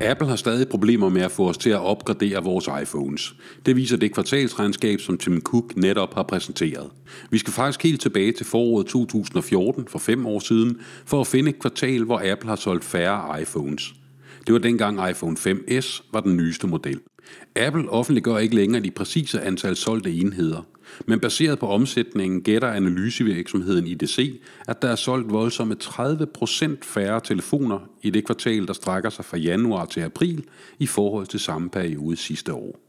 Apple har stadig problemer med at få os til at opgradere vores iPhones. Det viser det kvartalsregnskab, som Tim Cook netop har præsenteret. Vi skal faktisk helt tilbage til foråret 2014, for fem år siden, for at finde et kvartal, hvor Apple har solgt færre iPhones. Det var dengang iPhone 5S var den nyeste model. Apple offentliggør ikke længere de præcise antal solgte enheder, men baseret på omsætningen gætter analysevirksomheden IDC, at der er solgt voldsomme 30% færre telefoner i det kvartal, der strækker sig fra januar til april i forhold til samme periode sidste år.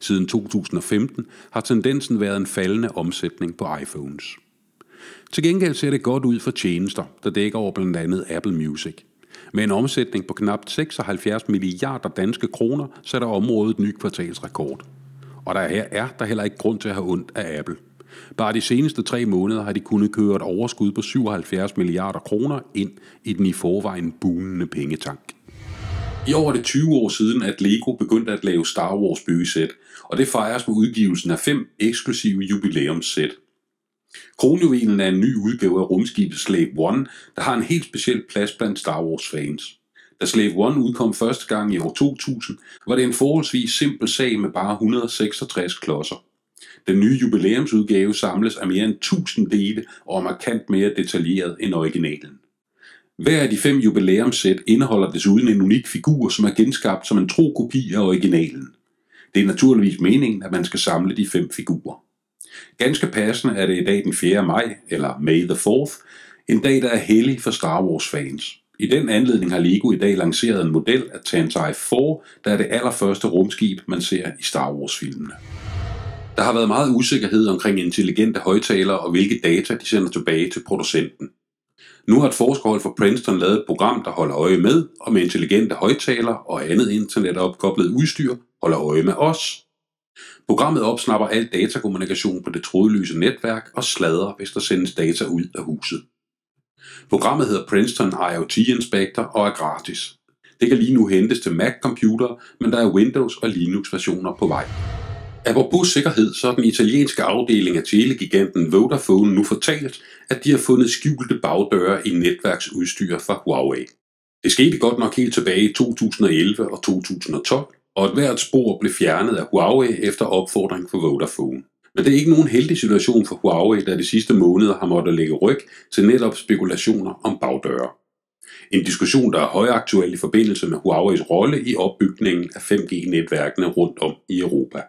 Siden 2015 har tendensen været en faldende omsætning på iPhones. Til gengæld ser det godt ud for tjenester, der dækker over blandt andet Apple Music. Med en omsætning på knap 76 milliarder danske kroner sætter området ny kvartalsrekord. Og der er der heller ikke grund til at have ondt af Apple. Bare de seneste tre måneder har de kunnet køre et overskud på 77 milliarder kroner ind i den i forvejen bunende pengetank. I år er det 20 år siden, at Lego begyndte at lave Star Wars byggesæt, og det fejres med udgivelsen af fem eksklusive jubilæumssæt. Kronjuvelen er en ny udgave af rumskibet Slave One, der har en helt speciel plads blandt Star Wars fans. Da Slave One udkom første gang i år 2000, var det en forholdsvis simpel sag med bare 166 klodser. Den nye jubilæumsudgave samles af mere end 1000 dele og er markant mere detaljeret end originalen. Hver af de fem jubilæumssæt indeholder desuden en unik figur, som er genskabt som en tro kopi af originalen. Det er naturligvis meningen, at man skal samle de fem figurer. Ganske passende er det i dag den 4. maj, eller May the 4th, en dag, der er hellig for Star Wars fans. I den anledning har Lego i dag lanceret en model af Tantive 4, der er det allerførste rumskib, man ser i Star Wars-filmene. Der har været meget usikkerhed omkring intelligente højtalere og hvilke data de sender tilbage til producenten. Nu har et forskerhold fra Princeton lavet et program, der holder øje med, og med intelligente højtalere og andet internetopkoblet udstyr holder øje med os. Programmet opsnapper al datakommunikation på det trådløse netværk og sladrer, hvis der sendes data ud af huset. Programmet hedder Princeton IoT Inspector og er gratis. Det kan lige nu hentes til Mac-computer, men der er Windows og Linux-versioner på vej. Apropos sikkerhed, så er den italienske afdeling af telegiganten Vodafone nu fortalt, at de har fundet skjulte bagdøre i netværksudstyr fra Huawei. Det skete godt nok helt tilbage i 2011 og 2012, og et hvert spor blev fjernet af Huawei efter opfordring fra Vodafone. Men det er ikke nogen heldig situation for Huawei, der de sidste måneder har måttet lægge ryg til netop spekulationer om bagdøre. En diskussion, der er højaktuel i forbindelse med Huaweis rolle i opbygningen af 5G-netværkene rundt om i Europa.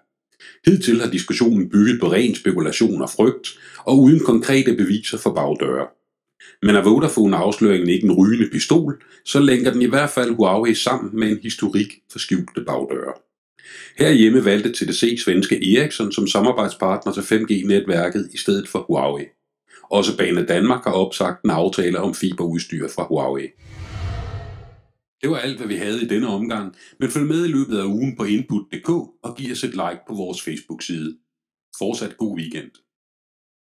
Hidtil har diskussionen bygget på ren spekulation og frygt, og uden konkrete beviser for bagdøre. Men er Vodafone-afsløringen ikke en rygende pistol, så lænker den i hvert fald Huawei sammen med en historik for skjulte bagdøre. Herhjemme valgte TDC svenske Ericsson som samarbejdspartner til 5G-netværket i stedet for Huawei. Også Bane Danmark har opsagt en aftale om fiberudstyr fra Huawei. Det var alt, hvad vi havde i denne omgang, men følg med i løbet af ugen på input.dk og giv os et like på vores Facebook-side. Fortsat god weekend.